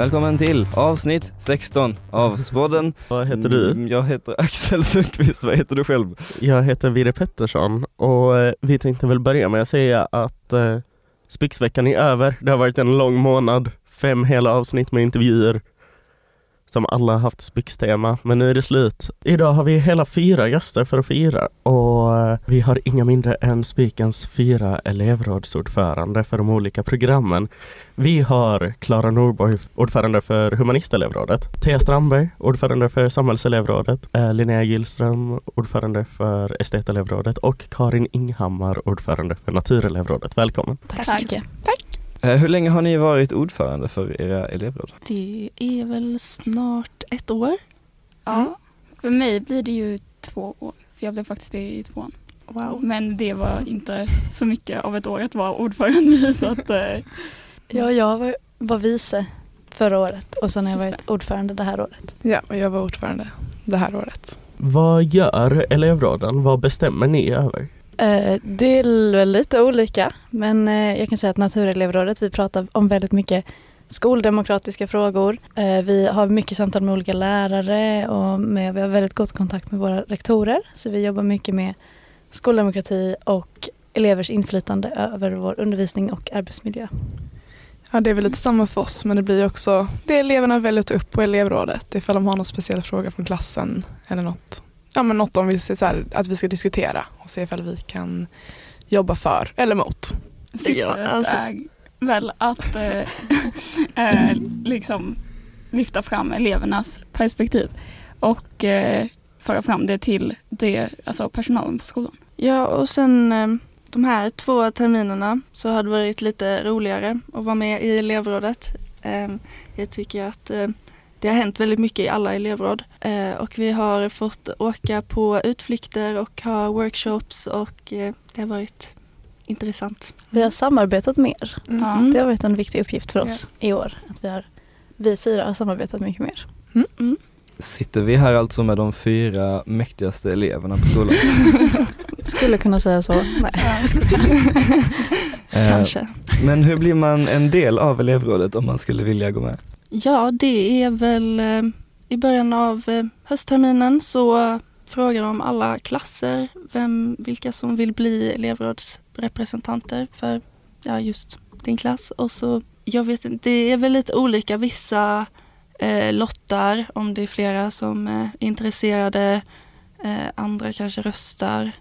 Välkommen till avsnitt 16 av Spodden. Vad heter du? Mm, Jag heter Axel Sundqvist, vad heter du själv? Jag heter Virre Pettersson och eh, vi tänkte väl börja med att säga att eh, Spixveckan är över. Det har varit en lång månad, fem hela avsnitt med intervjuer som alla haft Spix-tema, men nu är det slut. Idag har vi hela fyra gäster för att fira och eh, vi har inga mindre än Spikens fyra elevrådsordförande för de olika programmen. Vi har Klara Norborg, ordförande för Humanistelevrådet, Thea Strandberg, ordförande för Samhällselevrådet, eh, Linnea Gillström, ordförande för Estetelevrådet och Karin Inghammar, ordförande för Naturelevrådet. Välkommen! Tack så mycket. Eh, Hur länge har ni varit ordförande för era elevråd? Det är väl snart ett år. Ja, för mig blir det ju två år. För jag blev faktiskt det i tvåan. Wow. Men det var inte så mycket av ett år att vara ordförande i så att eh, Ja, jag var, var vice förra året och sen har jag varit ordförande det här året. Ja, och jag var ordförande det här året. Vad gör elevråden? Vad bestämmer ni över? Eh, det är väl lite olika men eh, jag kan säga att Naturelevrådet vi pratar om väldigt mycket skoldemokratiska frågor. Eh, vi har mycket samtal med olika lärare och med, vi har väldigt god kontakt med våra rektorer så vi jobbar mycket med skoldemokrati och elevers inflytande över vår undervisning och arbetsmiljö. Ja, det är väl lite samma för oss men det blir också det eleverna väljer att ta upp på elevrådet ifall de har någon speciell fråga från klassen eller något. Ja, men något de vill se så här, att vi ska diskutera och se ifall vi kan jobba för eller mot. syftet alltså- är väl att eh, eh, liksom lyfta fram elevernas perspektiv och eh, föra fram det till det, alltså personalen på skolan. Ja, och sen eh, de här två terminerna så har det varit lite roligare att vara med i elevrådet. Eh, Jag tycker att eh, det har hänt väldigt mycket i alla elevråd Eh, och vi har fått åka på utflykter och ha workshops och eh, det har varit intressant. Vi har samarbetat mer. Ja. Mm. Det har varit en viktig uppgift för oss i år. Att vi, har, vi fyra har samarbetat mycket mer. Mm. Sitter vi här alltså med de fyra mäktigaste eleverna på skolan? Skulle kunna säga så. Nej. Eh, Kanske. Men hur blir man en del av elevrådet om man skulle vilja gå med? Ja, det är väl eh, i början av eh, höstterminen så frågar de alla klasser vem, vilka som vill bli elevrådsrepresentanter för ja, just din klass. Och så, jag vet inte, det är väl lite olika. Vissa eh, lottar om det är flera som eh, är intresserade. Eh, andra kanske röstar.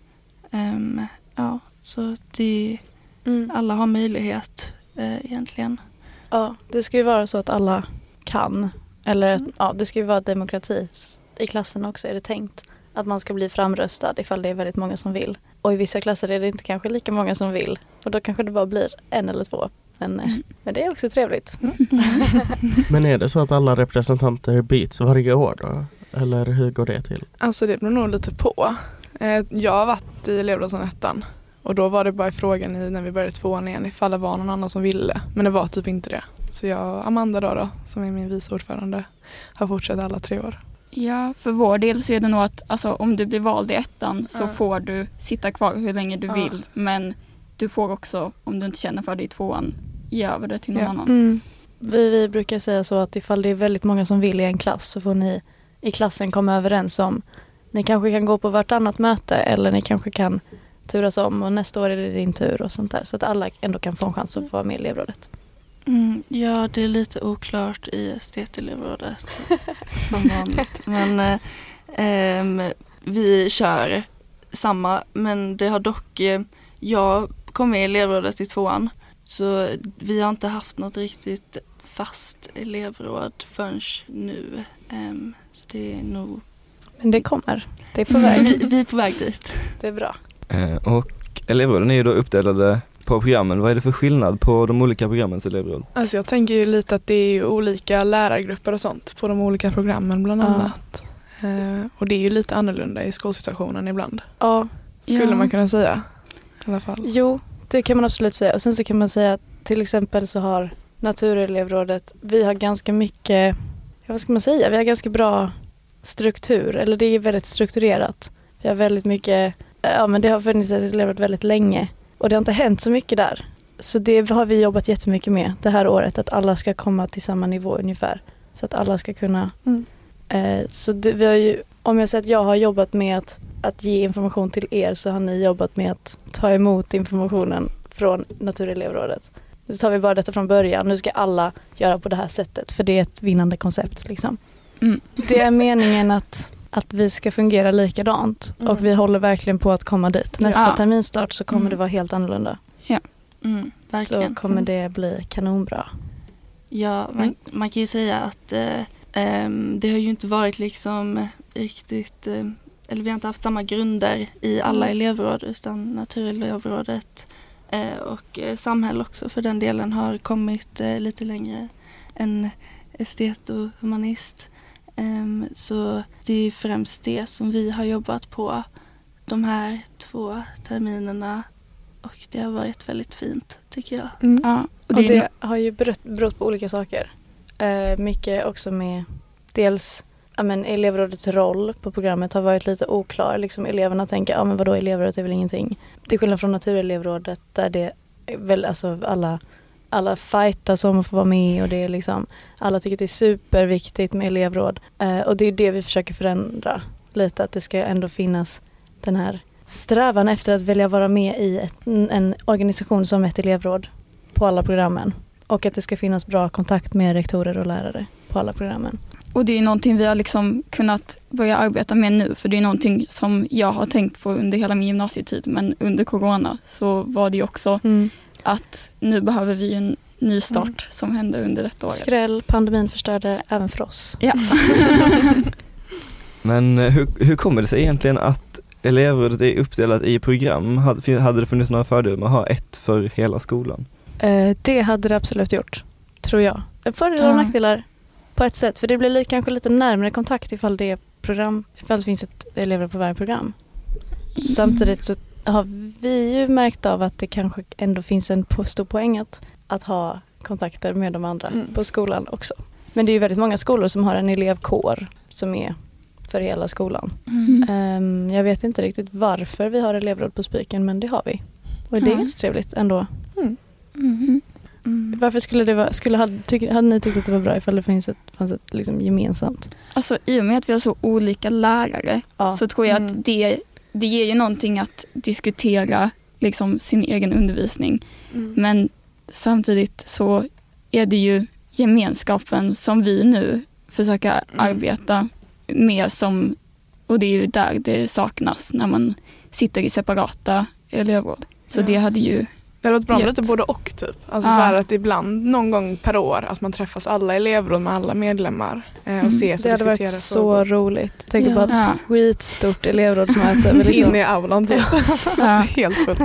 Ehm, ja, så det, Mm. alla har möjlighet eh, egentligen. Ja, det ska ju vara så att alla kan. Eller att- ja, det ska ju vara demokrati. I klassen också är det tänkt att man ska bli framröstad ifall det är väldigt många som vill. Och i vissa klasser är det inte kanske lika många som vill. Och då kanske det bara blir en eller två. Men, eh, Mm. men det är också trevligt. Men är det så att alla representanter byts varje år då? Eller hur går det till? Alltså det beror nog lite på. Eh, Jag har varit i ettan och då var det bara frågan i när vi började tvåan igen ifall det var någon annan som ville. Men det var typ inte det. Så jag och Amanda då, då som är min vice ordförande har fortsatt alla tre år. Ja, för vår del så är det nog att alltså, om du blir vald i ettan så Ja. får du sitta kvar hur länge du Ja. vill. Men du får också, om du inte känner för det i tvåan, ge över det till någon Ja. annan. Mm. Vi, vi brukar säga så att ifall det är väldigt många som vill i en klass så får ni i klassen komma överens om ni kanske kan gå på vartannat möte eller ni kanske kan turas om och nästa år är det din tur och sånt där. Så att alla ändå kan få en chans att få vara med i elevrådet. Mm, ja, det är lite oklart i estetelevrådet som vanligt. Men eh, ehm, vi kör samma, men det har dock, eh, jag kom med i elevrådet i tvåan, så vi har inte haft något riktigt fast elevråd förrän nu. Ehm, så det är nog, Men det kommer. Det är på väg. vi, vi är på väg dit. Det är bra. Eh, Och elevråden är ju då uppdelade på programmen. Vad är det för skillnad på de olika programmens elevråd? Alltså jag tänker ju lite att det är ju olika lärargrupper och sånt på de olika programmen bland Ja. annat. Eh, och det är ju lite annorlunda i skolsituationen ibland. Ja, Skulle Ja. man kunna säga. I alla fall. jo, det kan man absolut säga. Och sen så kan man säga att till exempel så har Naturelevrådet, vi har ganska mycket, ja, vad ska man säga, vi har ganska bra struktur, eller det är väldigt strukturerat. Vi har väldigt mycket, ja men det har funnits ett elevråd väldigt länge och det har inte hänt så mycket där. så det har vi jobbat jättemycket med det här året, att alla ska komma till samma nivå ungefär. Så att alla ska kunna. Mm. Eh, så det, vi har ju, om jag säger att jag har jobbat med att, att ge information till er så har ni jobbat med att ta emot informationen från Naturelevrådet. Så tar vi bara detta från början, nu ska alla göra på det här sättet för det är ett vinnande koncept. Liksom. Mm. Det är meningen att, att vi ska fungera likadant Mm. och vi håller verkligen på att komma dit. Nästa Ja. terminstart så kommer Mm. det vara helt annorlunda. Mm, Så verkligen. kommer det bli kanonbra. Ja, man, man kan ju säga att eh, ehm, det har ju inte varit liksom riktigt, eh, eller vi har inte haft samma grunder i alla Mm. elevråd utan Naturelevrådet eh, och eh, samhälle också för den delen har kommit eh, lite längre än estet och humanist. Ehm, så det är främst det som vi har jobbat på de här två terminerna och det har varit väldigt fint tycker jag. Mm. Ja, och Och det, det har ju berott, berott på olika saker. Eh, mycket också med dels ja, men elevrådets roll på programmet har varit lite oklar. Liksom eleverna tänker, ja men vadå elevrådet är väl ingenting. Till skillnad från naturelevrådet där det är väl alltså alla alla fightas om att få vara med och det är liksom alla tycker att det är superviktigt med elevråd. Eh, och det är det vi försöker förändra lite att det ska ändå finnas den här strävan efter att välja vara med i ett, en organisation som ett elevråd på alla programmen. Och att det ska finnas bra kontakt med rektorer och lärare på alla programmen. och det är någonting vi har liksom kunnat börja arbeta med nu för det är någonting som jag har tänkt på under hela min gymnasietid men under corona så var det också att nu behöver vi en ny start Mm. som hände under detta året. Skräll, pandemin förstörde även för oss. Ja. Men eh, hur, hur kommer det sig egentligen att elevrådet är uppdelat i program? Hade, hade det funnits några fördelar med att ha ett för hela skolan? Eh, det hade det absolut gjort, tror jag. Fördelar och Ja. nackdelar på ett sätt. För det blir li- kanske lite närmare kontakt ifall det är program, ifall det finns ett elevråd på varje program. Samtidigt så har vi ju märkt av att det kanske ändå finns en stor poäng att, att ha kontakter med de andra Mm. på skolan också. Men det är ju väldigt många skolor som har en elevkår som är för hela skolan. Mm. Ehm, jag vet inte riktigt varför vi har elevråd på Spiken men det har vi. Och det är ganska trevligt ändå. Mhm. Mm. Varför skulle det vara, skulle, hade, tyck, hade ni tyckt att det var bra ifall det finns ett, fanns ett liksom gemensamt? Alltså i och med att vi har så olika lärare Ja. så tror jag Mm. att det, det ger ju någonting att diskutera liksom sin egen undervisning. Mm. Men samtidigt så är det ju gemenskapen som vi nu försöker Mm. arbeta med som, och det är ju där det saknas när man sitter i separata elevråd. Så Ja. det hade ju, Det hade varit bra med lite både och typ. Alltså Ja. så här att ibland någon gång per år att man träffas alla elevråd med alla medlemmar eh, och Mm. ses Det och hade varit diskuterar så frågor. roligt. Tänk Ja. på ett Ja. skitstort elevrådsmöte. med liksom- In i aulan typ. ja, Helt sjukt.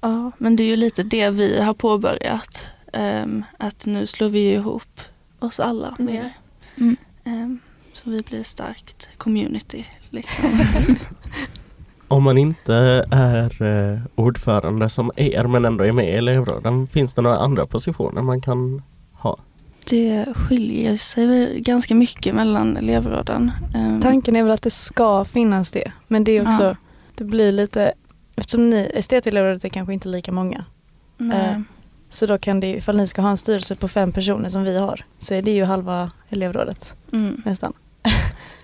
Ja, men det är ju lite det vi har påbörjat. Ehm, att nu slår vi ihop oss alla Mm. mer. Mm. Ehm, så vi blir starkt community. Liksom. Om man inte är eh, ordförande som er men ändå är med i elevråden, finns det några andra positioner man kan ha? det skiljer sig ganska mycket mellan elevråden. Ehm, Tanken är väl att det ska finnas det. Men det är också, Ja. det blir lite, eftersom ni, estetelevrådet är kanske inte lika många. nej. Eh, Så då kan det, ju- ifall ni ska ha en styrelse på fem personer som vi har, så är det ju halva elevrådet Mm. nästan.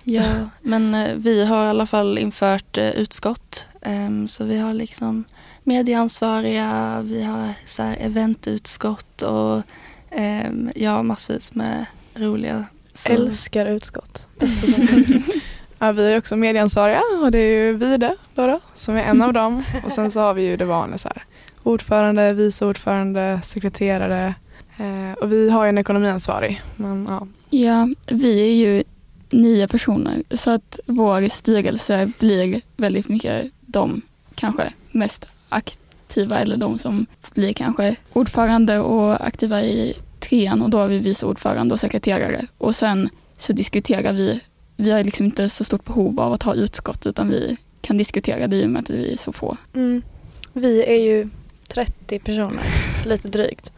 Ja, men eh, vi har i alla fall infört eh, utskott. Ehm, så vi har liksom medieansvariga, vi har så här eventutskott och ehm, ja, massvis med roliga. Så, Älskar utskott. Ja, vi är också medieansvariga och det är ju Vide då, då, som är en av dem. Och sen så har vi ju det vanliga så här. Ordförande, vice ordförande, sekreterare eh, och vi har ju en ekonomiansvarig. Men, ja. ja, vi är ju nio personer så att vår styrelse blir väldigt mycket de kanske mest aktiva eller de som blir kanske ordförande och aktiva i trean och då har vi vice ordförande och sekreterare och sen så diskuterar vi, vi har liksom inte så stort behov av att ha utskott utan vi kan diskutera det i och med att vi är så få. Mm. Vi är ju 30 personer, lite drygt.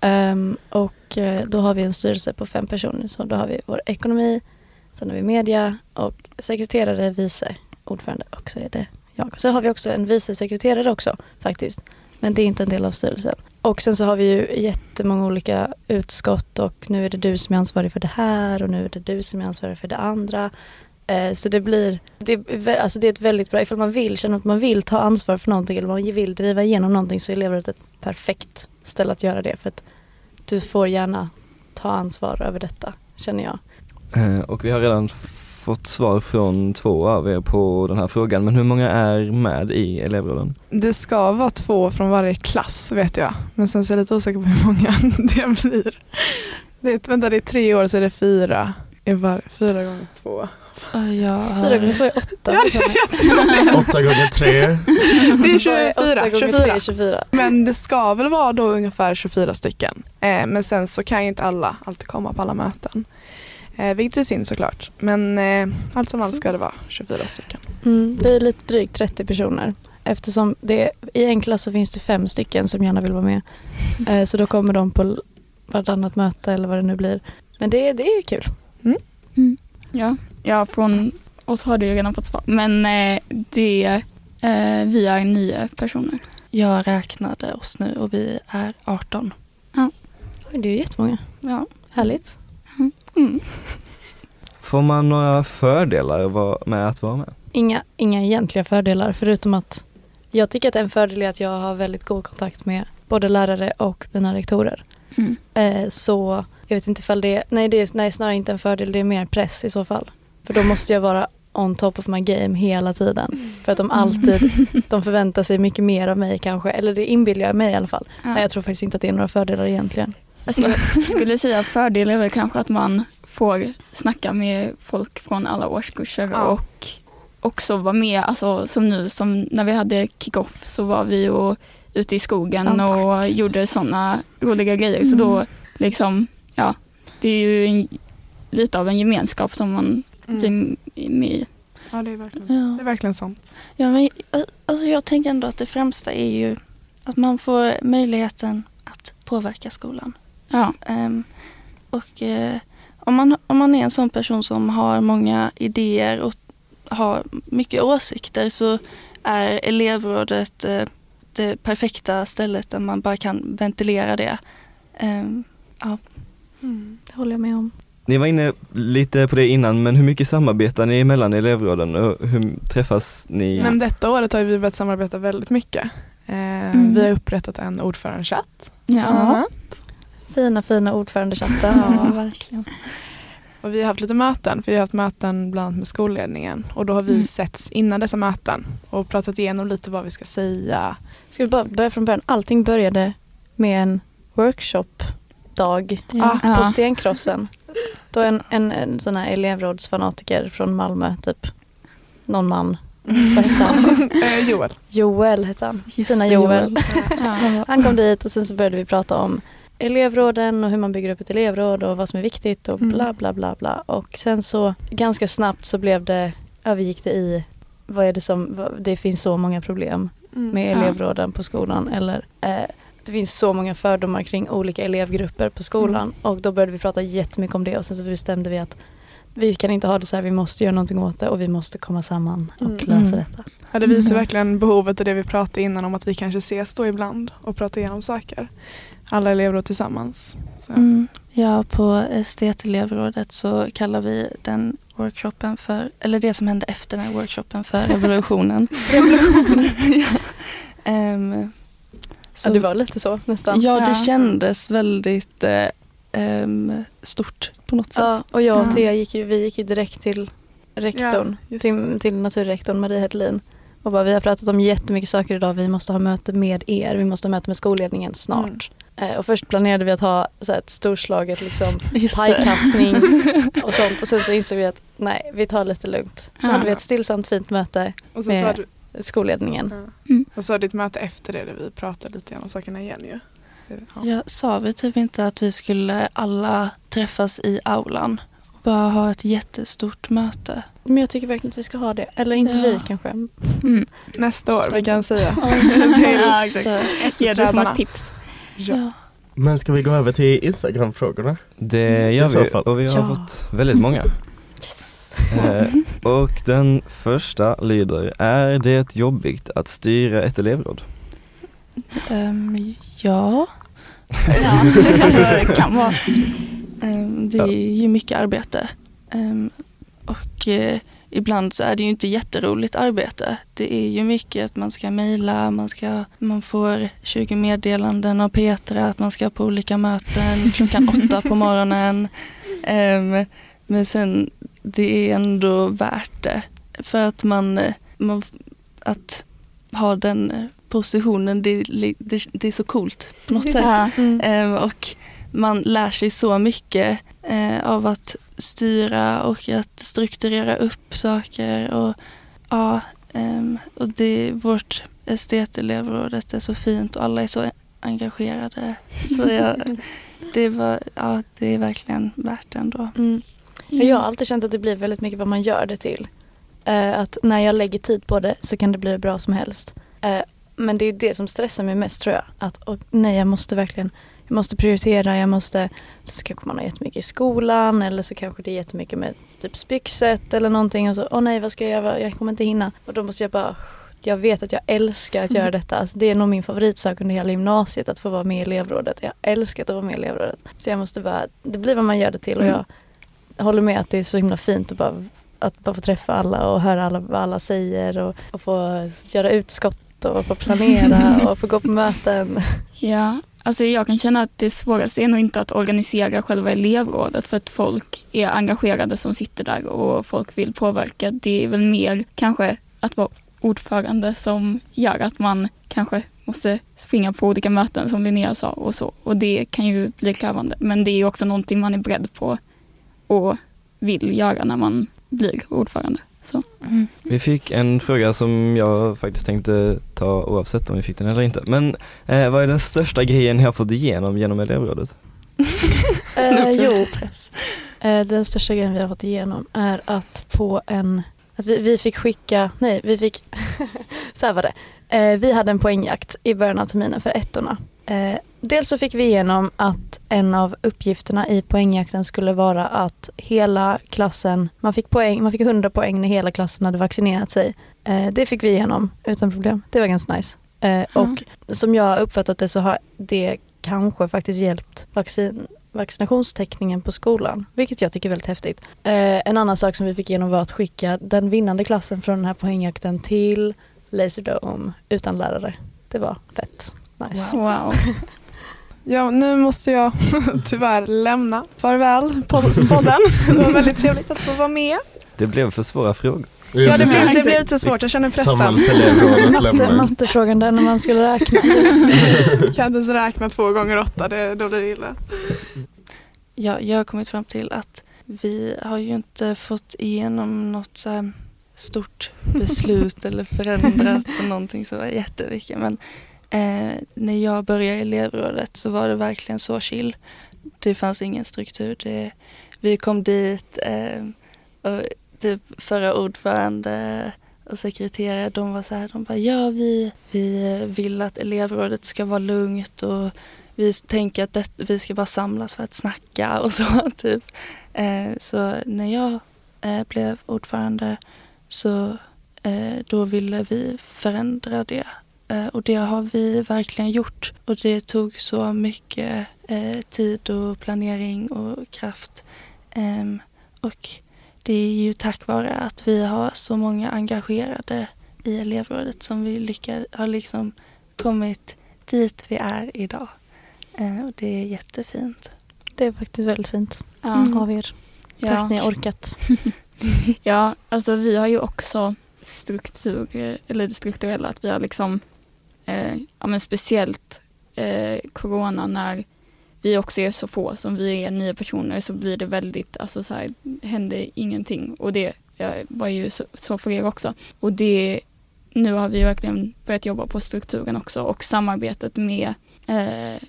Ehm, och eh, då har vi en styrelse på fem personer. Så då har vi vår ekonomi, sen har vi media och sekreterare, vice ordförande och så är det jag. Så har vi också en vice sekreterare också faktiskt. Men det är inte en del av styrelsen. Och sen så har vi ju jättemånga olika utskott och nu är det du som är ansvarig för det här och nu är det du som är ansvarig för det andra. Eh, så det blir, det, är alltså det är ett väldigt bra, ifall man vill känna att man vill ta ansvar för någonting eller man vill driva igenom någonting så är elevrådet ett perfekt ställe att göra det för att du får gärna ta ansvar över detta känner jag. Eh, Och vi har redan fått svar från två av er på den här frågan, men hur många är med i elevråden? Det ska vara två från varje klass vet jag. Men sen så är jag lite osäker på hur många det blir. Det är, vänta, det är tre år så är det fyra. I var, fyra gånger två. Och Jag Fyra gånger har, två är åtta. Åtta gånger tre. Det är 24. Åtta gånger 24. tre är 24. Men det ska väl vara då ungefär 24 stycken. Eh, men sen så kan ju inte alla alltid komma på alla möten. Eh, vilket är synd såklart. Men eh, allt som allt ska det vara 24 stycken. Mm, vi är lite drygt 30 personer. Eftersom det, i en klass så finns det fem stycken som gärna vill vara med. Eh, så då kommer de på vartannat möte eller vad det nu blir. Men det, det är kul. Ja, ja, från oss har du ju redan fått svar. Men eh, det, eh, vi är nio personer. jag räknade oss nu och vi är 18. Oj, Det är ju jättemånga. Ja. Härligt. Mm. Får man några fördelar med att vara med? Inga, inga egentliga fördelar förutom att jag tycker att en fördel är att jag har väldigt god kontakt med både lärare och mina rektorer. Mm. Eh, så jag vet inte ifall det är, nej det är nej, snarare inte en fördel, det är mer press i så fall. För då måste jag vara on top of my game hela tiden. För att de alltid, de förväntar sig mycket mer av mig kanske, eller det inbillar jag mig i alla fall. Ja. Nej jag tror faktiskt inte att det är några fördelar egentligen. Alltså, jag skulle säga att fördel är väl kanske att man får snacka med folk från alla årskurser Ja. och också vara med, alltså som nu som när vi hade kick-off så var vi och ute i skogen Sant. och gjorde sådana roliga grejer. Så då liksom, ja, det är ju en, lite av en gemenskap som man blir med i. Ja, det är, verkligen, Ja. det är verkligen sant. Ja, men, eh, alltså jag tänker ändå att det främsta är ju att man får möjligheten att påverka skolan. Ja, Ehm, och eh, om, man, om man är en sån person som har många idéer och har mycket åsikter så är elevrådet eh, det perfekta stället där man bara kan ventilera det. Ehm, Det håller jag med om. Ni var inne lite på det innan, men hur mycket samarbetar ni mellan elevråden och hur träffas ni? Men detta året har vi börjat samarbeta väldigt mycket. Eh, Mm. Vi har upprättat en ordförandechatt. ja. Fina fina ordförandechatten. Ja, verkligen. Och vi har haft lite möten, för vi har haft möten bland annat med skolledningen. Och då har vi Mm. setts innan dessa möten och pratat igenom lite vad vi ska säga. Ska vi bara börja från början? Allting började med en workshopdag ja. på Ja. Stenkrossen. Då en, en, en sån här elevrådsfanatiker från Malmö, typ någon man. Vad hette han? Eh, Joel. Joel hette han. Just Fina Joel. Ja. Han kom dit och sen så började vi prata om elevråden och hur man bygger upp ett elevråd och vad som är viktigt och Mm. bla bla bla bla. Och sen så ganska snabbt så blev det, övergick det i vad är det som, det finns så många problem med Ja. elevråden på skolan eller eh, det finns så många fördomar kring olika elevgrupper på skolan och då började vi prata jättemycket om det och sen så bestämde vi att vi kan inte ha det så här, vi måste göra någonting åt det och vi måste komma samman och Mm. lösa Mm. detta. Ja, det visar Mm. verkligen behovet av det vi pratade innan om att vi kanske ses då ibland och pratar igenom saker. Alla elever då tillsammans. Mm. Ja, på estet-elevrådet så kallar vi den workshopen för, eller det som hände efter den här workshopen för revolutionen. ja. Ehm, så, Ja, det var lite så nästan. ja, det Ja. kändes väldigt eh, ehm, stort på något sätt. Ja, och jag och. Thea gick ju, vi gick ju direkt till rektorn, Ja, till, till naturrektorn Marie Hedlin. Och bara, vi har pratat om jättemycket saker idag, vi måste ha möte med er, vi måste ha möte med skolledningen snart. Eh, och först planerade vi att ha så här, ett storslaget liksom, Just pajkastning och sånt. Och sen så insåg vi att nej, vi tar lite lugnt. Så Ja. hade vi ett stillsamt fint möte Och, sen så med- hade, skolledningen. ja. Mm. och så ett möte efter det där vi pratade lite om sakerna igen ju. Ja. Jag sa vi typ inte att vi skulle alla träffas i aulan och bara ha ett jättestort möte. Men jag tycker verkligen att vi ska ha det. Eller inte Ja. vi kanske. Mm. Nästa år, vi kan säga. Just det. efter Ge det som ett tips. Ja. Men ska vi gå över till Instagram-frågorna? Det I gör vi och vi har Ja. fått väldigt många. Eh, och den första lyder, är det jobbigt att styra ett elevråd? Ehm, ja, Ja, det kan vara. Ehm, det är ju mycket arbete. Ehm, och eh, ibland så är det ju inte jätteroligt arbete. Det är ju mycket att man ska mejla, man, ska, man får 20 meddelanden av Petra att man ska på olika möten klockan åtta på morgonen. Ehm, men sen, det är ändå värt det. För att man, man att ha den positionen, det, det, det är så coolt på något sätt. Mm. Eh, och man lär sig så mycket eh, av att styra och att strukturera upp saker. Och, ja, ehm, och det, vårt estetelevrådet är så fint och alla är så engagerade. Så jag, det, var, ja, det är verkligen värt det ändå. Mm. Jag har alltid känt att det blir väldigt mycket vad man gör det till. Eh, att när jag lägger tid på det så kan det bli hur bra som helst. Eh, men det är det som stressar mig mest tror jag. Att och, nej, jag måste verkligen jag måste prioritera, jag måste, så kanske man har jättemycket i skolan eller så kanske det är jättemycket med typ spyxet eller någonting och så, åh nej vad ska jag göra, jag kommer inte hinna. Och då måste jag bara, jag vet att jag älskar att göra detta. Alltså, det är nog min favoritsak under hela gymnasiet att få vara med i elevrådet. Jag älskar att vara med i elevrådet. Så jag måste bara, det blir vad man gör det till och jag håller med att det är så himla fint att bara, att bara få träffa alla och höra alla, vad alla säger och, och få göra utskott och få planera och få gå på möten. Ja, alltså jag kan känna att det svåraste är nog inte att organisera själva elevrådet för att folk är engagerade som sitter där och folk vill påverka. Det är väl mer kanske att vara ordförande som gör att man kanske måste springa på olika möten som Linnea sa och så. Och det kan ju bli krävande. Men det är ju också någonting man är beredd på och vill göra när man blir ordförande. Så. Vi fick en fråga som jag faktiskt tänkte ta oavsett om vi fick den eller inte. Men eh, vad är den största grejen ni har fått igenom genom elevrådet? Eh, jo, eh, den största grejen vi har fått igenom är att på en, att vi, vi fick skicka, nej vi fick, så här var det. Eh, vi hade en poängjakt i början av terminen för ettorna. Eh, dels så fick vi igenom att en av uppgifterna i poängjakten skulle vara att hela klassen, man fick, poäng, man fick 100 poäng när hela klassen hade vaccinerat sig. Eh, det fick vi igenom utan problem. Det var ganska nice. Eh, och som jag har uppfattat det så har det kanske faktiskt hjälpt vaccin, vaccinationstäckningen på skolan, vilket jag tycker är väldigt häftigt. Eh, en annan sak som vi fick igenom var att skicka den vinnande klassen från den här poängjakten till Laserdome utan lärare. Det var fett nice. Wow. Ja, nu måste jag tyvärr lämna. Farväl podden. Det var väldigt trevligt att få vara med. Det blev för svåra frågor. Ja, det blev, det blev lite svårt. Jag känner pressen. Matte, mattefrågan där när man skulle räkna. Kan inte ens räkna två gånger åtta, det, då blir det illa. Ja, jag har kommit fram till att vi har ju inte fått igenom något så stort beslut eller förändrat någonting som var jätteviktigt. Men eh, när jag började i elevrådet så var det verkligen så chill. Det fanns ingen struktur. Det, vi kom dit eh, och typ förra ordförande och sekreterare, de var så här, de bara ja vi, vi vill att elevrådet ska vara lugnt och vi tänker att det, vi ska bara samlas för att snacka och så typ. Eh, så när jag eh, blev ordförande så eh, då ville vi förändra det. Eh, och det har vi verkligen gjort. Och det tog så mycket eh, tid och planering och kraft. Ehm, och det är ju tack vare att vi har så många engagerade i elevrådet som vi lyckad, har liksom kommit dit vi är idag. Eh, och det är jättefint. Det är faktiskt väldigt fint Ja. Mm. av er. Tack Ja. ni har orkat. Ja, alltså vi har ju också struktur, eller det strukturella, att vi har liksom, eh, ja men speciellt eh, corona när vi också är så få som vi är nio personer så blir det väldigt, alltså så här, händer ingenting och det var ju så, så för er också. Och det, nu har vi verkligen börjat jobba på strukturen också och samarbetet med eh,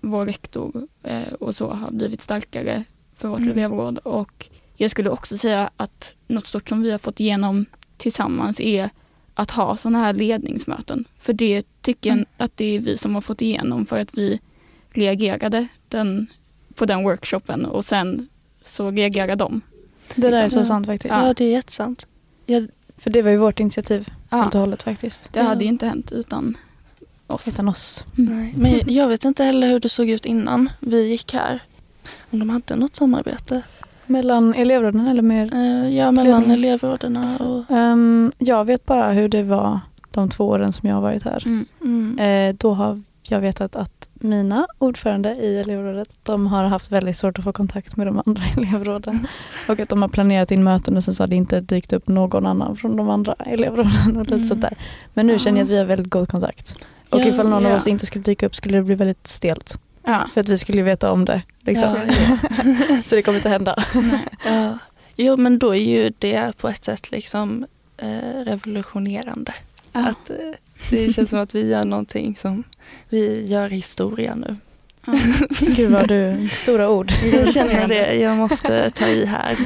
vår rektor eh, och så har blivit starkare för vårt Mm. elevråd och jag skulle också säga att något stort som vi har fått igenom tillsammans är att ha sådana här ledningsmöten. För det tycker jag Mm. att det är vi som har fått igenom för att vi reagerade den, på den workshopen och sen så reagerade de. Det där är Liksom. så sant faktiskt. Ja, det är jättesant. Jag, För det var ju vårt initiativ Ja, helt och hållet faktiskt. det hade ju inte hänt utan oss. Utan oss. Nej, men jag vet inte heller hur det såg ut innan vi gick här. Om de hade något samarbete. Mellan elevråden eller mer? Eh, ja, mellan Mm. elevråderna och... Ehm, jag vet bara hur det var de två åren som jag har varit här. Mm. Mm. Eh, då har jag vetat att mina ordförande i elevrådet, de har haft väldigt svårt att få kontakt med de andra elevråden. Och att de har planerat in möten och sen så har det inte dykt upp någon annan från de andra elevråden och lite Mm. sånt där. Men nu känner jag att vi har väldigt god kontakt. Och Ja, ifall någon av ja. oss inte skulle dyka upp skulle det bli väldigt stelt. Ja. För att vi skulle veta om det. Liksom. Ja, så det kommer inte hända. Nej. Ja. Jo, men då är ju det på ett sätt liksom eh, revolutionerande. Ja. Att, eh, det känns som att vi gör någonting som vi gör historia nu. Ja. Gud vad du, stora ord. Jag känner det, jag måste ta i här.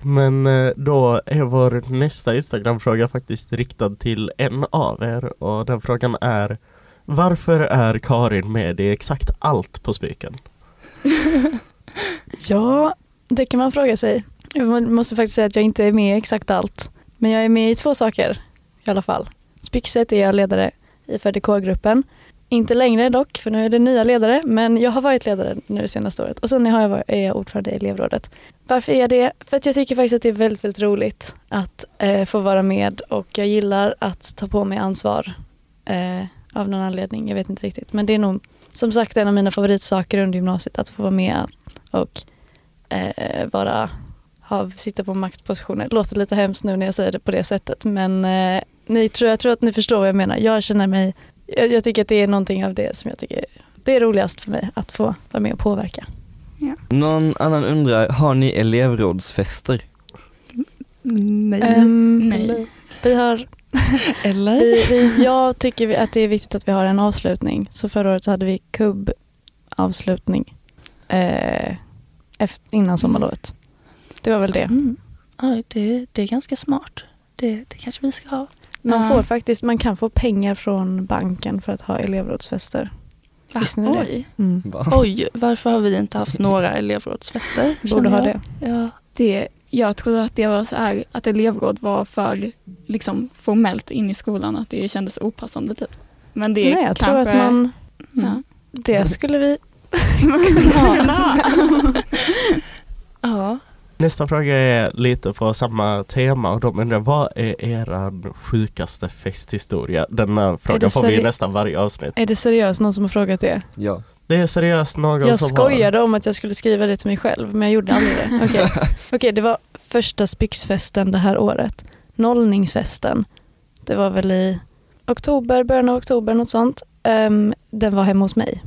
Men eh, då är vår nästa Instagram-fråga faktiskt riktad till en av er och den frågan är varför är Karin med i exakt allt på Spyken? Ja, det kan man fråga sig. Jag måste faktiskt säga att jag inte är med i exakt allt. Men jag är med i två saker i alla fall. Spyxet är jag ledare i för dekorgruppen. Inte längre dock, för nu är det nya ledare, men jag har varit ledare nu det senaste året. Och sen har jag varit, är jag ordförande i elevrådet. Varför är jag det? För att jag tycker faktiskt att det är väldigt, väldigt roligt att eh, få vara med och jag gillar att ta på mig ansvar eh, av någon anledning. Jag vet inte riktigt. Men det är nog som sagt en av mina favoritsaker under gymnasiet, att få vara med och eh, vara ha, sitta på maktpositioner. Det låter lite hemskt nu när jag säger det på det sättet men eh, ni, tror, jag tror att ni förstår vad jag menar. Jag känner mig, jag, jag tycker att det är någonting av det som jag tycker det är roligast för mig att få vara med och påverka. Någon annan undrar, har ni elevrådsfester? nej. Ehm, Nej. Vi har, Eller? vi, vi, jag tycker att det är viktigt att vi har en avslutning. Så förra året så hade vi kubb-avslutning eh, efter, innan sommarlovet. Det var väl det. Mm. Ja, det, det är ganska smart. Det, det kanske vi ska ha. Man, får faktiskt, man kan få pengar från banken för att ha elevrådsfester. Visste ni det? Oj. Mm. Va? Oj, varför har vi inte haft några elevrådsfester? Borde ha det. Ja. Det, jag trodde att det var så här att elevråd var för liksom, formellt in i skolan, att det kändes opassande typ. Men det Nej, jag kanske... tror att man, Mm. det skulle vi ja. Nästa fråga är lite på samma tema och de undrar vad är eran sjukaste festhistoria? Denna fråga det får vi i nästan varje avsnitt. Är det seriöst någon som har frågat det? Ja. Det är seriöst någon Jag som skojade om att jag skulle skriva det till mig själv men jag gjorde aldrig det. Okej, Okej, det var första spyxfesten det här året. Nollningsfesten. Det var väl i oktober, början av oktober, något sånt. Ehm, den var hemma hos mig.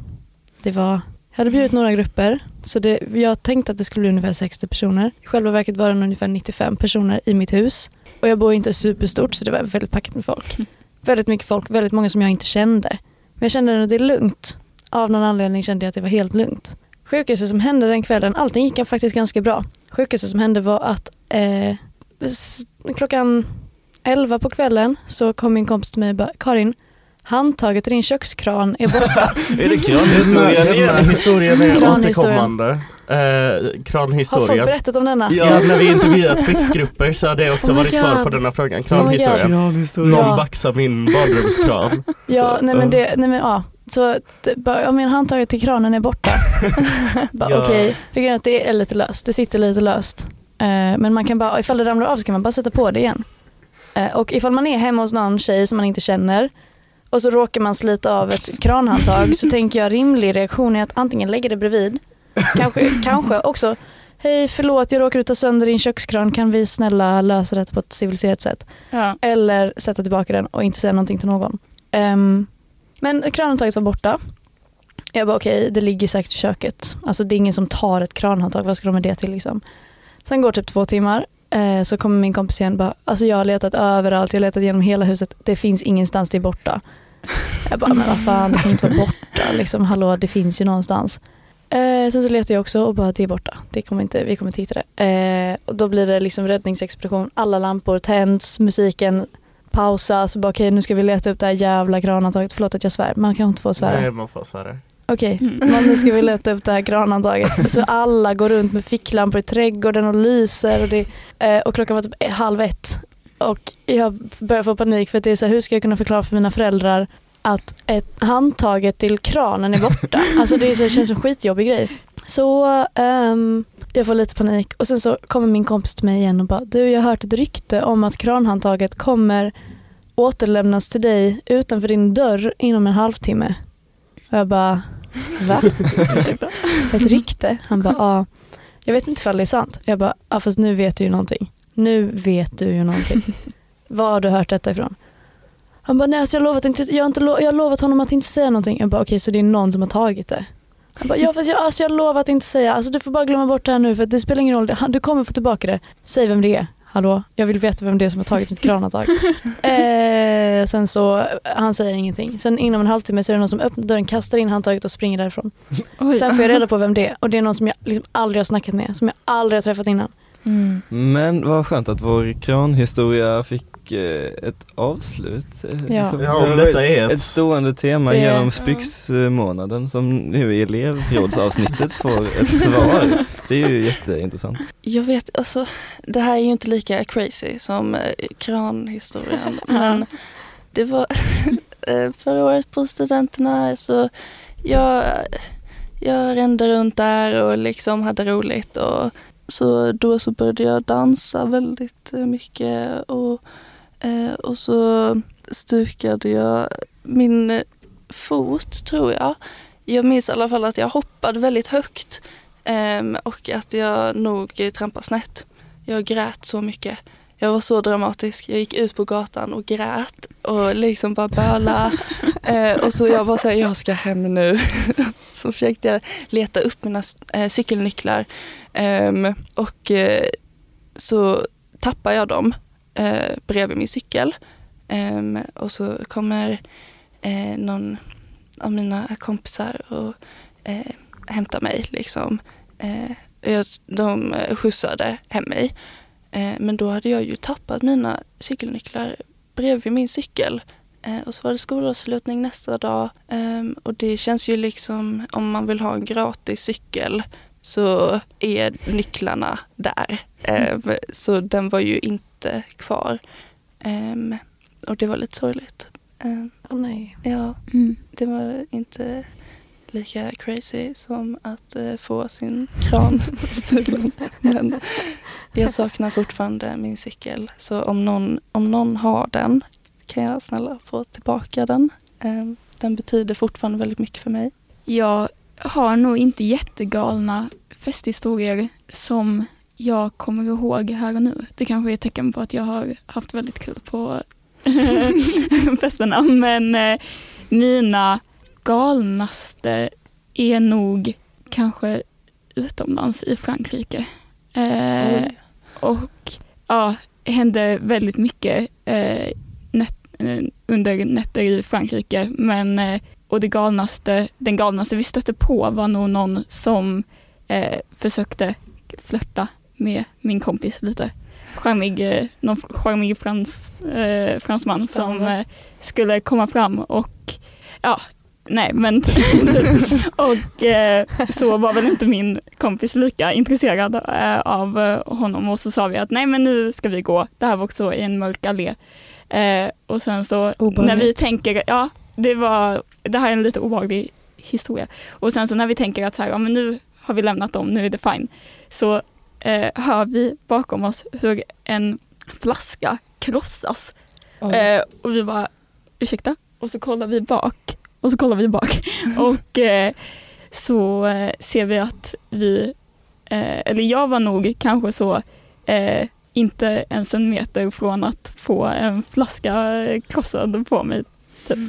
Det var, jag hade bjudit några grupper så det, jag tänkte att det skulle bli ungefär 60 personer. I själva verket var det ungefär 95 personer i mitt hus. Och jag bor inte superstort så det var väldigt packat med folk. Väldigt mycket folk, väldigt många som jag inte kände. Men jag kände att det är lugnt. Av någon anledning kände jag att det var helt lugnt. Sjukaste som hände den kvällen, allting gick faktiskt ganska bra. Sjukaste som hände var att eh, klockan 11 på kvällen så kom min kompis till mig och bara Karin, handtaget i din kökskran är borta. Är det kranhistorien igen? historien är Kranhistorien. återkommande. Eh, Har folk berättat om denna? Ja, när vi intervjuat spexgrupper så har det också Oh varit svar på denna frågan. Oh Kranhistorien. Kranhistorien. Någon Ja. baxar min badrumskran. Ja, Så, nej men ja. det, nej men ja. Så bara, ja, men handtaget till kranen är borta. bara, Ja. Okej, är att det är lite löst. Det sitter lite löst. Eh, men man kan bara, ifall det ramlar av så kan man bara sätta på det igen. Eh, och ifall man är hemma hos någon tjej som man inte känner och så råkar man slita av ett kranhandtag så tänker jag rimlig reaktion är att antingen lägga det bredvid, kanske, kanske också Hej förlåt jag råkade ta sönder din kökskran, kan vi snälla lösa det på ett civiliserat sätt? Ja. Eller sätta tillbaka den och inte säga någonting till någon. Ehm, men kranhandtaget var borta. Jag bara okej, det ligger säkert i köket. Alltså det är ingen som tar ett kranhandtag, vad ska de med det till liksom? Sen går typ två timmar, eh, så kommer min kompis igen och bara, alltså jag har letat överallt, jag har letat genom hela huset, det finns ingenstans det är borta. Jag bara, men vad fan, det kan inte vara borta liksom, hallå det finns ju någonstans. Eh, sen så letar jag också och bara, det är borta, det kommer inte, vi kommer inte hitta det. Eh, och då blir det liksom räddningsexpedition, alla lampor tänds, musiken pausas, och bara okej nu ska vi leta upp det här jävla kranhandtaget, förlåt att jag svär, man kan inte få svära. Nej, man får svära. Okej, Mm. men nu ska vi leta upp det här kranhandtaget. Så alla går runt med ficklampor i trädgården och lyser. Och, det, eh, och klockan var typ halv ett. Och jag börjar få panik för att det är så här, hur ska jag kunna förklara för mina föräldrar att ett handtaget till kranen är borta. Alltså det, är så, det känns som en skitjobbig grej. Så ehm, jag får lite panik och sen så kommer min kompis till mig igen och bara du jag har hört ett rykte om att kranhandtaget kommer återlämnas till dig utanför din dörr inom en halvtimme. Och jag bara va? ett rykte? Han bara ja. Jag vet inte ifall det är sant. Jag bara ja fast nu vet du ju någonting. Nu vet du ju någonting. Var har du hört detta ifrån? Han bara nej alltså jag, har lovat inte, jag, har inte, lo- jag har lovat honom att inte säga någonting. Jag bara okej så det är någon som har tagit det. Han bara ja fast jag, alltså jag har lovat att inte säga. Alltså du får bara glömma bort det här nu för att det spelar ingen roll. Du kommer få tillbaka det. Säg vem det är. Hallå? Jag vill veta vem det är som har tagit mitt kranhandtag. eh, sen så, han säger ingenting. Sen inom en halvtimme så är det någon som öppnar dörren, kastar in handtaget och springer därifrån. Oj. Sen får jag reda på vem det är och det är någon som jag liksom aldrig har snackat med, som jag aldrig har träffat innan. Mm. Men vad skönt att vår kranhistoria fick eh, ett avslut. eh, Ja. Ja, om Det var detta är ett ett... stående tema Det- genom Spyxmånaden som nu i elevrådsavsnittet får ett svar. Det är ju jätteintressant. Jag vet, alltså det här är ju inte lika crazy som eh, kranhistorien. men det var förra året på studenterna så jag, jag rände runt där och liksom hade roligt. Och så då så började jag dansa väldigt mycket och, eh, och så stukade jag min eh, fot tror jag. Jag minns i alla fall att jag hoppade väldigt högt Ehm, och att jag nog eh, trampade snett. Jag grät så mycket. Jag var så dramatisk. Jag gick ut på gatan och grät och liksom bara böla. Eh, och så jag var så här, jag ska hem nu. så försökte jag leta upp mina eh, cykelnycklar. Ehm, och eh, så tappar jag dem eh, bredvid min cykel. Ehm, och så kommer eh, någon av mina kompisar och eh, hämtar mig. Liksom. Eh, jag, de eh, skjutsade hem mig. Eh, men då hade jag ju tappat mina cykelnycklar bredvid min cykel. Eh, och så var det skolavslutning nästa dag. Ehm, och det känns ju liksom, om man vill ha en gratis cykel så är nycklarna där. Ehm, så den var ju inte kvar. Ehm, och det var lite sorgligt. Ehm, Åh nej. ja, Mm. det var inte lika crazy som att eh, få sin kran stulen. Men jag saknar fortfarande min cykel. Så om någon, om någon har den kan jag snälla få tillbaka den. Eh, den betyder fortfarande väldigt mycket för mig. Jag har nog inte jättegalna festhistorier som jag kommer ihåg här och nu. Det kanske är ett tecken på att jag har haft väldigt kul på festerna. Men eh, mina galnaste är nog kanske utomlands i Frankrike. Eh, och ja, det hände väldigt mycket eh, nät, eh, under nätter i Frankrike. Men, eh, och det galnaste, den galnaste vi stötte på var nog någon som eh, försökte flörta med min kompis lite. Charmig, eh, någon charmig frans, eh, fransman som Spännande. eh, skulle komma fram och ja, nej men och eh, så var väl inte min kompis lika intresserad eh, av eh, honom och så sa vi att nej men nu ska vi gå. Det här var också i en mörk allé. Och sen så när vi Obehagligt. tänker, ja det var, det här är en lite obehaglig historia. Och sen så när vi tänker att så här, ja, men nu har vi lämnat dem, nu är det fine. Så eh, hör vi bakom oss hur en flaska krossas. Eh, och vi bara, ursäkta? Och så kollar vi bak. Och så kollar vi bak. och eh, så eh, ser vi att vi, eh, eller jag var nog kanske så, eh, inte ens en meter från att få en flaska krossad på mig. Typ.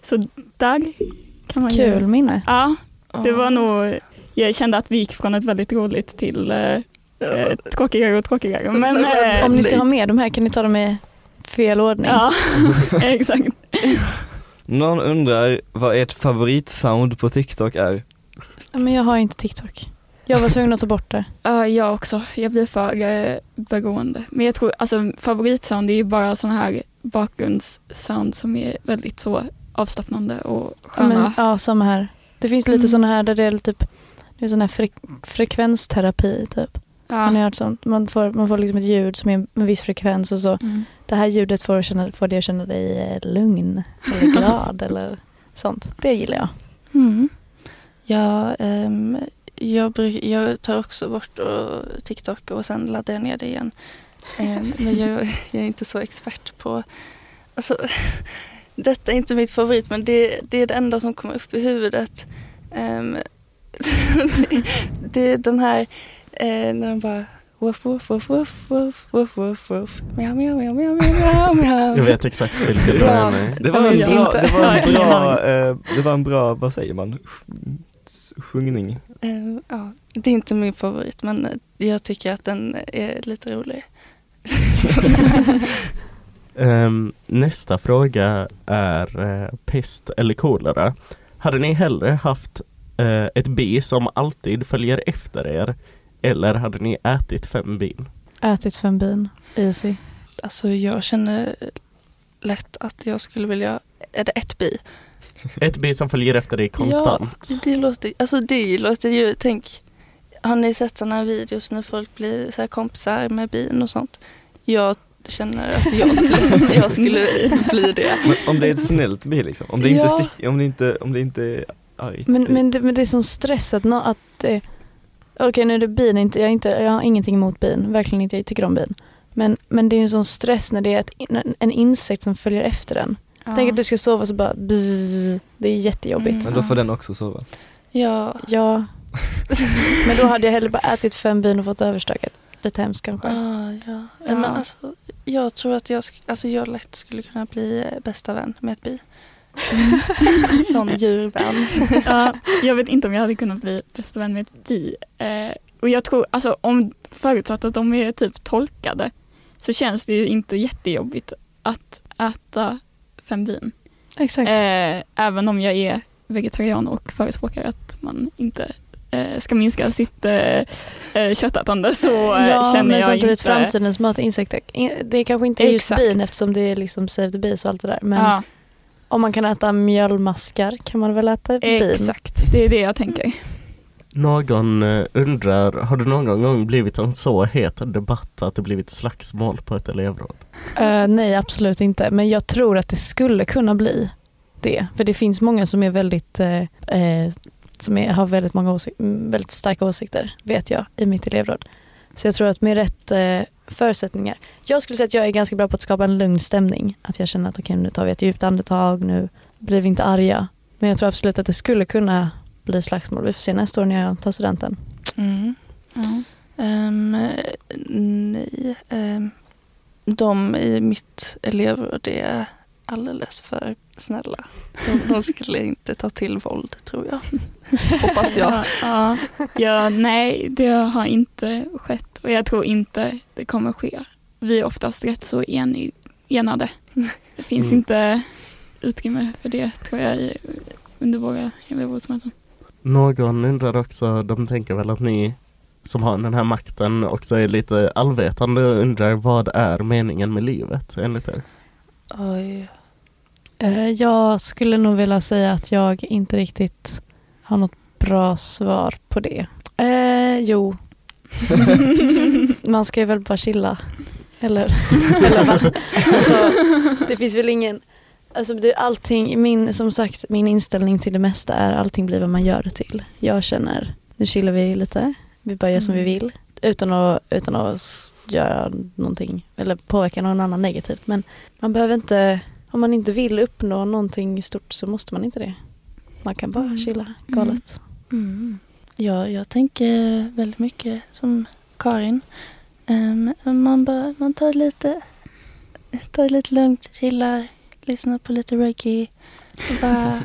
Så där kan man Kul ju... minne. Ja, det var nog, jag kände att vi gick från ett väldigt roligt till eh, tråkigare och tråkigare. Men, eh, Om ni ska ha med de här kan ni ta dem i fel ordning. Ja, exakt. Någon undrar vad ert favoritsound på TikTok är? Ja, Men jag har inte TikTok. Jag var tvungen att ta bort det. Ja, jag också. Jag blir för eh, beroende. Men jag tror, alltså favoritsound är ju bara sån här bakgrundssound som är väldigt så avslappnande och Ja, sköna. men, ja, samma här. Det finns lite Mm. sådana här där det är typ det är sån här fre- frekvensterapi typ. Har ni ja. hört sånt? Man får, man får liksom ett ljud som är en viss frekvens och så Mm. det här ljudet får, känna, får dig att känna dig eh, lugn eller glad eller sånt. Det gillar jag. Mm. Ja, ehm, jag, bruk, jag tar också bort och TikTok och sen laddar jag ner det igen. Ehm, men jag, jag är inte så expert på... Alltså, detta är inte mitt favorit men det, det är det enda som kommer upp i huvudet. Ehm, det, det är den här eh, när de bara Woof, woof, woof, woof, woof, woof, woof, woof. Mjau, mjau, mjau, mjau, mjau, mjau. Jag vet exakt vilket du Ja. menar. Det var en bra, det var en bra, eh, det var en bra, vad säger man, Sj- sjungning. Ehm, ja, det är inte min favorit men eh, jag tycker att den är lite rolig. Ehm, nästa fråga är eh, pest eller kolera. Hade ni hellre haft eh, ett bi som alltid följer efter er eller hade ni ätit fem bin? Ätit fem bin, easy. Alltså jag känner lätt att jag skulle vilja, är det ett bi? Ett bi som följer efter dig konstant. Ja, det låter, alltså det låter ju, tänk, har ni sett sådana här videos när folk blir så här kompisar med bin och sånt? Jag känner att jag skulle, jag skulle bli det. Men om det är ett snällt bi liksom, om det inte, Ja. stick, om det inte, om det inte är argt Men, men, det, men det är sån stress att, att eh, okej nu är det bin, inte, jag, inte, jag har ingenting emot bin, verkligen inte, jag tycker om bin. Men, men det är en sån stress när det är ett, en- insekt som följer efter en. Tänk att du ska sova så bara bzz, det är jättejobbigt. Mm. Men då får den också sova. Ja, Ja, men då hade jag hellre bara ätit fem bin och fått överstökat. Lite hemskt kanske. ah, ja. Ja. Men alltså, jag tror att jag, alltså jag lätt skulle kunna bli bästa vän med ett bi. Sån djurvän. Ja, jag vet inte om jag hade kunnat bli bästa vän med ett bi. Eh, och jag tror, alltså om förutsatt att de är typ torkade så känns det ju inte jättejobbigt att äta fem bin. Exakt. Eh, även om jag är vegetarian och förespråkar att man inte eh, ska minska sitt eh, eh, köttätande så eh, ja, känner men jag inte... framtidens mat är insekter. In- Det kanske inte är just Exakt. bin eftersom det är liksom save the bees och allt det där. Men ja, om man kan äta mjölmaskar kan man väl äta bin? exakt, det är det jag tänker. Någon eh, undrar, har det någon gång blivit en så het debatt att det blivit slagsmål på ett elevråd? Eh, nej, absolut inte. Men jag tror att det skulle kunna bli det. För det finns många som är väldigt eh, eh, som är, har väldigt, många åsik- mm, väldigt starka åsikter, vet jag, i mitt elevråd. Så jag tror att med rätt förutsättningar. Jag skulle säga att jag är ganska bra på att skapa en lugn stämning. Att jag känner att okej, nu tar vi ett djupt andetag, nu blir vi inte arga. Men jag tror absolut att det skulle kunna bli slagsmål. Vi får se nästa år när jag tar studenten. Mm. Ja. Ehm, nej. ehm, de i mitt elevråd är alldeles för snälla. De, de skulle inte ta till våld tror jag. Hoppas jag. Ja, ja, ja, nej, det har inte skett och jag tror inte det kommer ske. Vi är oftast rätt så enig, enade. Det finns Mm. inte utrymme för det tror jag i, under våra elevrådsmöten. Någon undrar också, de tänker väl att ni som har den här makten också är lite allvetande och undrar vad är meningen med livet enligt er? Oj. Eh, Jag skulle nog vilja säga att jag inte riktigt har något bra svar på det. Eh, jo. Man ska ju väl bara chilla. Eller, eller va? Alltså, det finns väl ingen... Alltså det, allting, min, som sagt, min inställning till det mesta är allting blir vad man gör det till. Jag känner, nu chillar vi lite, vi bara gör som vi Mm. vill. Utan att, utan att göra någonting eller påverka någon annan negativt. Men man behöver inte, om man inte vill uppnå någonting stort så måste man inte det. Man kan bara Mm. chilla galet. Mm. Ja, jag tänker väldigt mycket som Karin. Ehm, man, bara, man tar lite, tar lite lugnt, chillar, lyssnar på lite reggae. Bara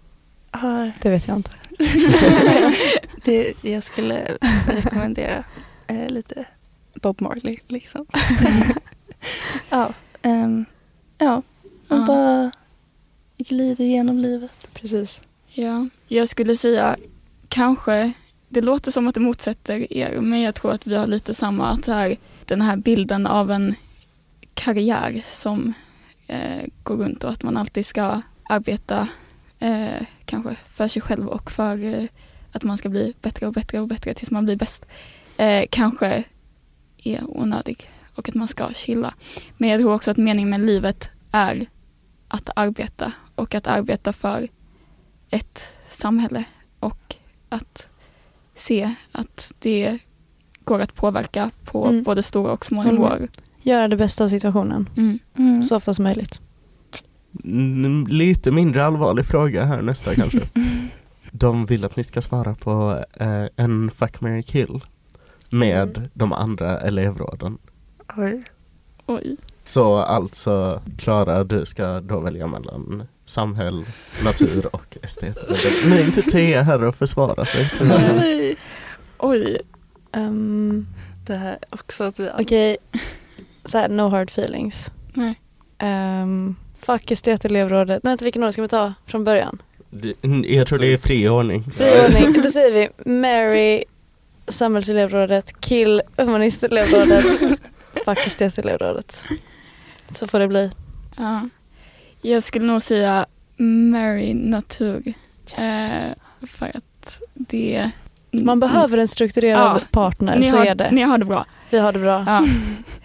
har Det vet jag inte. det jag skulle rekommendera eh, lite Bob Marley liksom. ja, ehm, ja, man Ja. bara glider igenom livet. Precis. Ja, jag skulle säga kanske, det låter som att det motsätter er, men jag tror att vi har lite samma, att det här, den här bilden av en karriär som eh, går runt och att man alltid ska arbeta eh, kanske för sig själv och för eh, att man ska bli bättre och bättre och bättre tills man blir bäst. Eh, kanske är onödig och att man ska chilla. Men jag tror också att meningen med livet är att arbeta och att arbeta för ett samhälle och att se att det går att påverka på Mm. både stora och små nivåer. Göra det bästa av situationen Mm. Mm. så ofta som möjligt. Mm, Lite mindre allvarlig fråga här nästa kanske. De vill att ni ska svara på eh, en fuck, marry, kill med de andra elevråden. Oj. Oj. Så alltså Klara, du ska då välja mellan samhäll, natur och estet. Är inte Thea här och försvara sig. Nej. Oj. Um, Det här är också att vi Okej, så här, no hard feelings. Nej. Um, fuck estet-elevrådet. Nej, vänta, vilken ordning ska vi ta från början? Det- Jag tror det är fri ordning. Fri ordning. Då säger vi Mary samhällselevrådet, kill humanistelevrådet, fuck estet-elevrådet. Så får det bli. Ja. Jag skulle nog säga Mary Natur. Eh, för att det... Man behöver en strukturerad Ja, partner, så har, är det. Ni har det bra. Vi har det bra. Ja.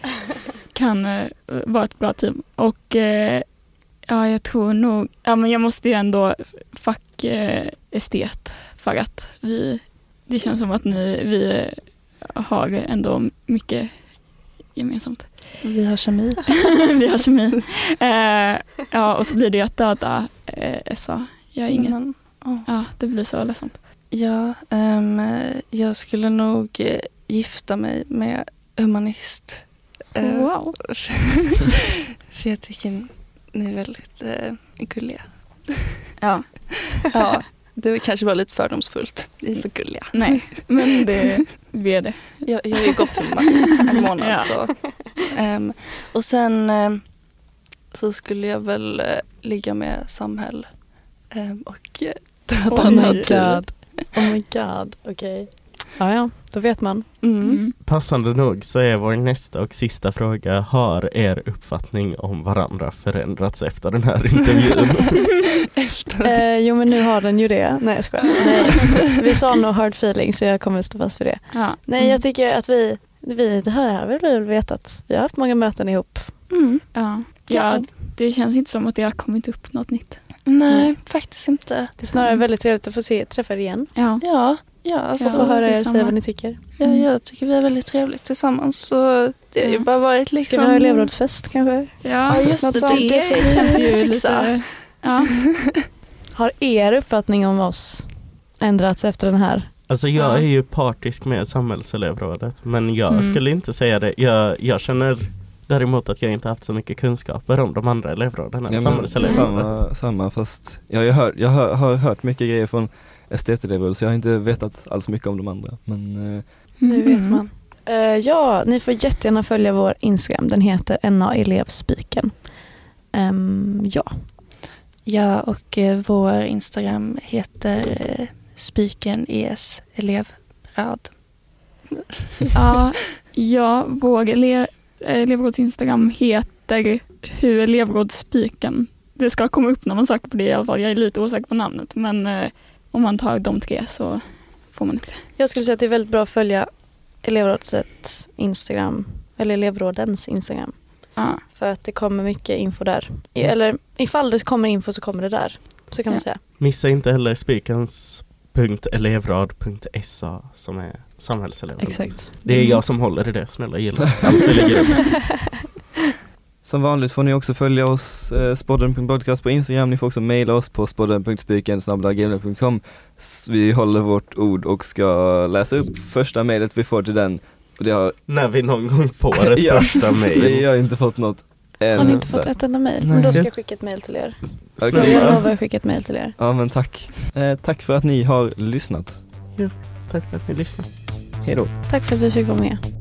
kan eh, vara ett bra team. Och eh, ja, jag tror nog, ja men jag måste ju ändå fuck eh, estet för att vi, det känns som att ni, vi har ändå mycket gemensamt. Vi har kemi. vi har kemi. Eh, ja, och så blir det ju att döda eh, SA. Jag är inget, Men, ja. ja det blir så ledsamt. Ja, ehm, jag skulle nog eh, gifta mig med humanist. Eh, Wow. För jag tycker ni är väldigt eh, gulliga. Ja, Ja, det kanske var lite fördomsfullt. Ni är så gulliga. nej, men det, vi är det. Jag, jag har ju gått humanist en månad. Ja. Så. Ehm, och sen ehm, så skulle jag väl eh, ligga med Samhäll ehm, och eh, döda Oj. natur. Oh my god, okej. Ja, ja, då vet man. Mm. Mm. Passande nog så är vår nästa och sista fråga, har er uppfattning om varandra förändrats efter den här intervjun? Eh, jo men nu har den ju det. Nej jag skojar. Nej. Vi sa no hard feelings så jag kommer stå fast för det. Ja. Nej jag tycker att vi, vi det här har vi väl vetat. Vi har haft många möten ihop. Mm. Ja. Ja. ja, det känns inte som att det har kommit upp något nytt. Nej, Mm. faktiskt inte. Det är snarare väldigt trevligt att få se, träffa er igen. Ja. Ja, ja, alltså, Och få höra det er säga vad ni tycker. ja, jag tycker vi är väldigt trevligt tillsammans. Så det har ju Ja. bara varit liksom... Ska vi ha elevrådsfest kanske? Ja, just Något det. sånt. Det får vi känns ju lite... Ja. Har er uppfattning om oss ändrats efter den här? Alltså jag Ja. är ju partisk med samhällselevrådet men jag Mm. skulle inte säga det. Jag, jag känner däremot att jag inte haft så mycket kunskaper om de andra elevråden än Ja, samhällselevrådet. samma, samma fast jag har, ju hört, jag har, har hört mycket grejer från estetelever så jag har inte vetat alls mycket om de andra. Men eh, Nu vet Mm. man. Eh, ja, ni får jättegärna följa vår Instagram. Den heter NA Elevspiken. Ehm, ja, Ja, och eh, vår Instagram heter eh, Spiken ES elevrad. Ja, ja vår ele- elevråds Instagram heter Hur elevrådsspiken. Det ska komma upp när man söker på det i alla fall. Jag är lite osäker på namnet men eh, om man tar de tre så får man upp det. jag skulle säga att det är väldigt bra att följa elevrådets Instagram, eller elevrådens Instagram. Ja, För att det kommer mycket info där. Eller ifall det kommer info så kommer det där. Så kan man Ja. säga. Missa inte heller spikens.elevrad.sa som är samhällselevrad. Exakt. Det är jag som håller i det, snälla gilla vi som vanligt får ni också följa oss, eh, spodden.podcast på Instagram, ni får också mejla oss på spodden.spiken.gmail.com Vi håller vårt ord och ska läsa upp första mejlet vi får till den. Och det har, När vi någon gång får ett Ja. första vi mejl. har inte fått något än. Har ni inte fått ett enda mejl? Men då ska jag skicka ett mejl till er. Okej. jag lovar att skicka ett mejl till er. Ja men tack. Eh, tack för att ni har lyssnat. Tack för att ni lyssnade. Hej då. Tack för att vi fick vara med.